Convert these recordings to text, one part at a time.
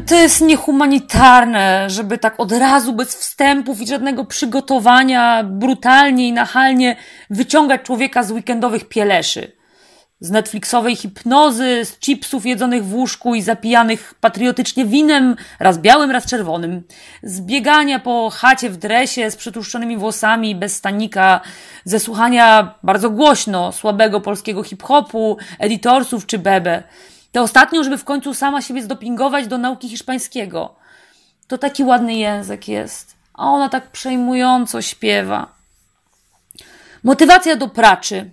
to jest niehumanitarne, żeby tak od razu, bez wstępów i żadnego przygotowania, brutalnie i nachalnie wyciągać człowieka z weekendowych pieleszy. Z Netflixowej hipnozy, z chipsów jedzonych w łóżku i zapijanych patriotycznie winem, raz białym, raz czerwonym. Z biegania po chacie w dresie z przytłuszczonymi włosami, bez stanika, ze słuchania bardzo głośno słabego polskiego hip-hopu, editorsów czy bebe. Tę ostatnią, żeby w końcu sama siebie zdopingować do nauki hiszpańskiego. To taki ładny język jest, a ona tak przejmująco śpiewa. Motywacja do pracy.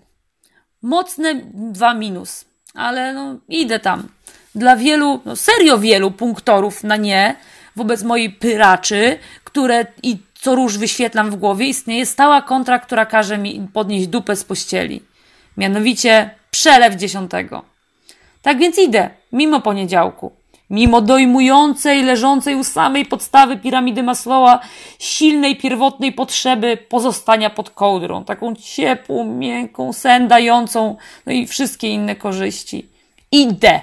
Mocne dwa minus, ale no idę tam. Dla wielu, no serio wielu punktorów na nie wobec mojej pyraczy, które i co róż wyświetlam w głowie, istnieje stała kontra, która każe mi podnieść dupę z pościeli. Mianowicie przelew dziesiątego. Tak więc idę, mimo poniedziałku. Mimo dojmującej, leżącej u samej podstawy piramidy Maslowa, silnej, pierwotnej potrzeby pozostania pod kołdrą, taką ciepłą, miękką, sen dającą, no i wszystkie inne korzyści. Idę.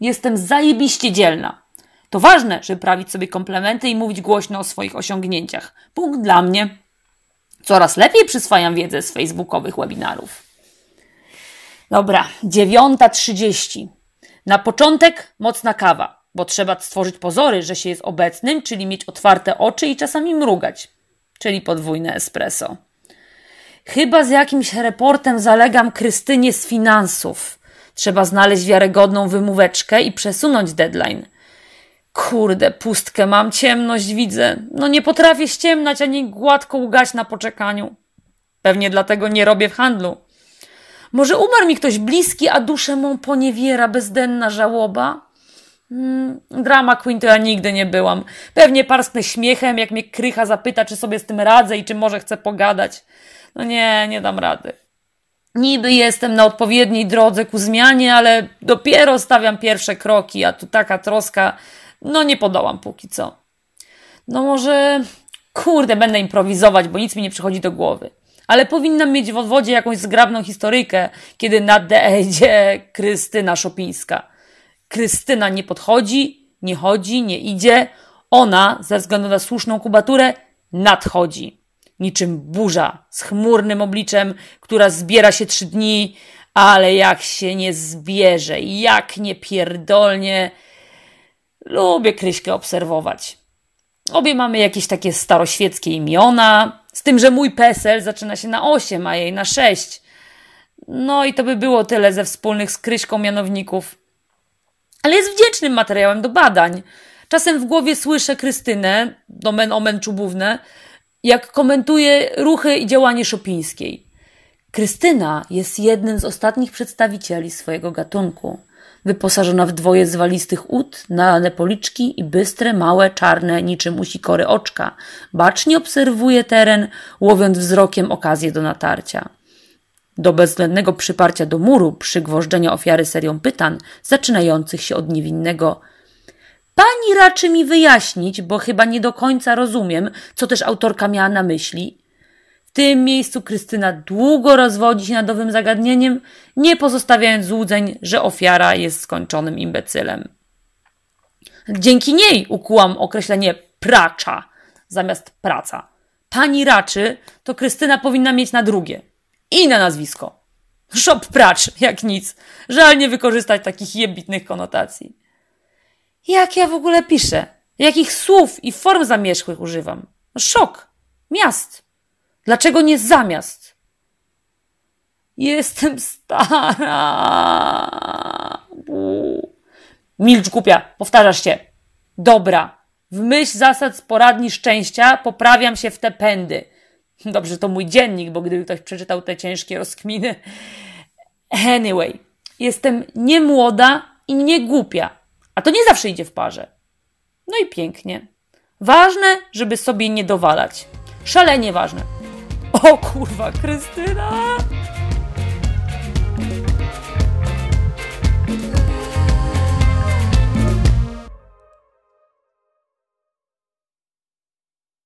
Jestem zajebiście dzielna. To ważne, żeby prawić sobie komplementy i mówić głośno o swoich osiągnięciach. Punkt dla mnie. Coraz lepiej przyswajam wiedzę z facebookowych webinarów. Dobra, dziewiąta trzydzieści. Na początek mocna kawa, bo trzeba stworzyć pozory, że się jest obecnym, czyli mieć otwarte oczy i czasami mrugać, czyli podwójne espresso. Chyba z jakimś reportem zalegam Krystynie z finansów. Trzeba znaleźć wiarygodną wymóweczkę i przesunąć deadline. Kurde, pustkę mam, ciemność widzę. No nie potrafię ściemnać ani gładko ugać na poczekaniu. Pewnie dlatego nie robię w handlu. Może umarł mi ktoś bliski, a duszę mą poniewiera bezdenna żałoba? Hmm, drama queen to ja nigdy nie byłam. Pewnie parsknę śmiechem, jak mnie krycha zapyta, czy sobie z tym radzę i czy może chcę pogadać. No nie, nie dam rady. Niby jestem na odpowiedniej drodze ku zmianie, ale dopiero stawiam pierwsze kroki, a tu taka troska, no nie podołam póki co. No może, kurde, będę improwizować, bo nic mi nie przychodzi do głowy ale powinnam mieć w odwodzie jakąś zgrabną historyjkę, kiedy nadejdzie Krystyna Szopińska. Krystyna nie podchodzi, nie chodzi, nie idzie. Ona, ze względu na słuszną kubaturę, nadchodzi. Niczym burza z chmurnym obliczem, która zbiera się trzy dni, ale jak się nie zbierze, jak nie pierdolnie. Lubię Kryśkę obserwować. Obie mamy jakieś takie staroświeckie imiona, z tym, że mój PESEL zaczyna się na 8, a jej na 6. No i to by było tyle ze wspólnych z Kryśką mianowników. Ale jest wdzięcznym materiałem do badań. Czasem w głowie słyszę Krystynę, domen omen czubówne, jak komentuje ruchy i działanie Szopińskiej. Krystyna jest jednym z ostatnich przedstawicieli swojego gatunku wyposażona w dwoje zwalistych ud, nalane policzki i bystre, małe, czarne, niczym usikory oczka. Bacznie obserwuje teren, łowiąc wzrokiem okazję do natarcia. Do bezwzględnego przyparcia do muru, przygwożdżenia ofiary serią pytań, zaczynających się od niewinnego Pani raczy mi wyjaśnić, bo chyba nie do końca rozumiem, co też autorka miała na myśli, w tym miejscu Krystyna długo rozwodzi się nad nowym zagadnieniem, nie pozostawiając złudzeń, że ofiara jest skończonym imbecylem. Dzięki niej ukułam określenie pracza zamiast praca. Pani raczy to Krystyna powinna mieć na drugie. I na nazwisko. Shop pracz, jak nic. Żal nie wykorzystać takich jebitnych konotacji. Jak ja w ogóle piszę? Jakich słów i form zamierzchłych używam? Szok. Miast. Dlaczego nie zamiast? Jestem stara. Milcz głupia, powtarzasz się. Dobra. W myśl zasad z poradni szczęścia poprawiam się w te pędy. Dobrze, to mój dziennik, bo gdyby ktoś przeczytał te ciężkie rozkminy. Anyway, jestem nie młoda i nie głupia. A to nie zawsze idzie w parze. No i pięknie. Ważne, żeby sobie nie dowalać. Szalenie ważne. O kurwa, Krystyna!